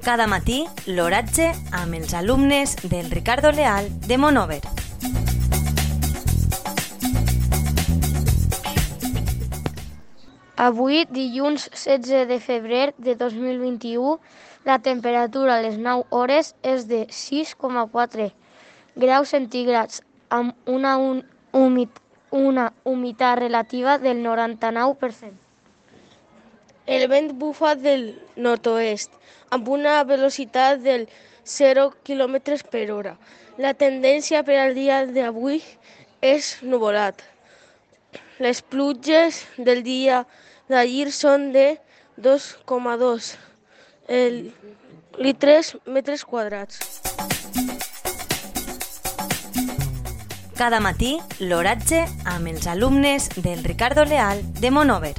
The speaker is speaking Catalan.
Cada matí, l'oratge amb els alumnes del Ricardo Leal de Monover. Avui, dilluns 16 de febrer de 2021, la temperatura a les 9 hores és de 6,4 graus centígrads amb una, un, humit, una humitat relativa del 99%. El vent bufa del nord-oest amb una velocitat del 0 km per hora. La tendència per al dia d'avui és nuvolat. Les pluges del dia d'ahir són de 2,2 litres metres quadrats. Cada matí, l'oratge amb els alumnes del Ricardo Leal de Monover.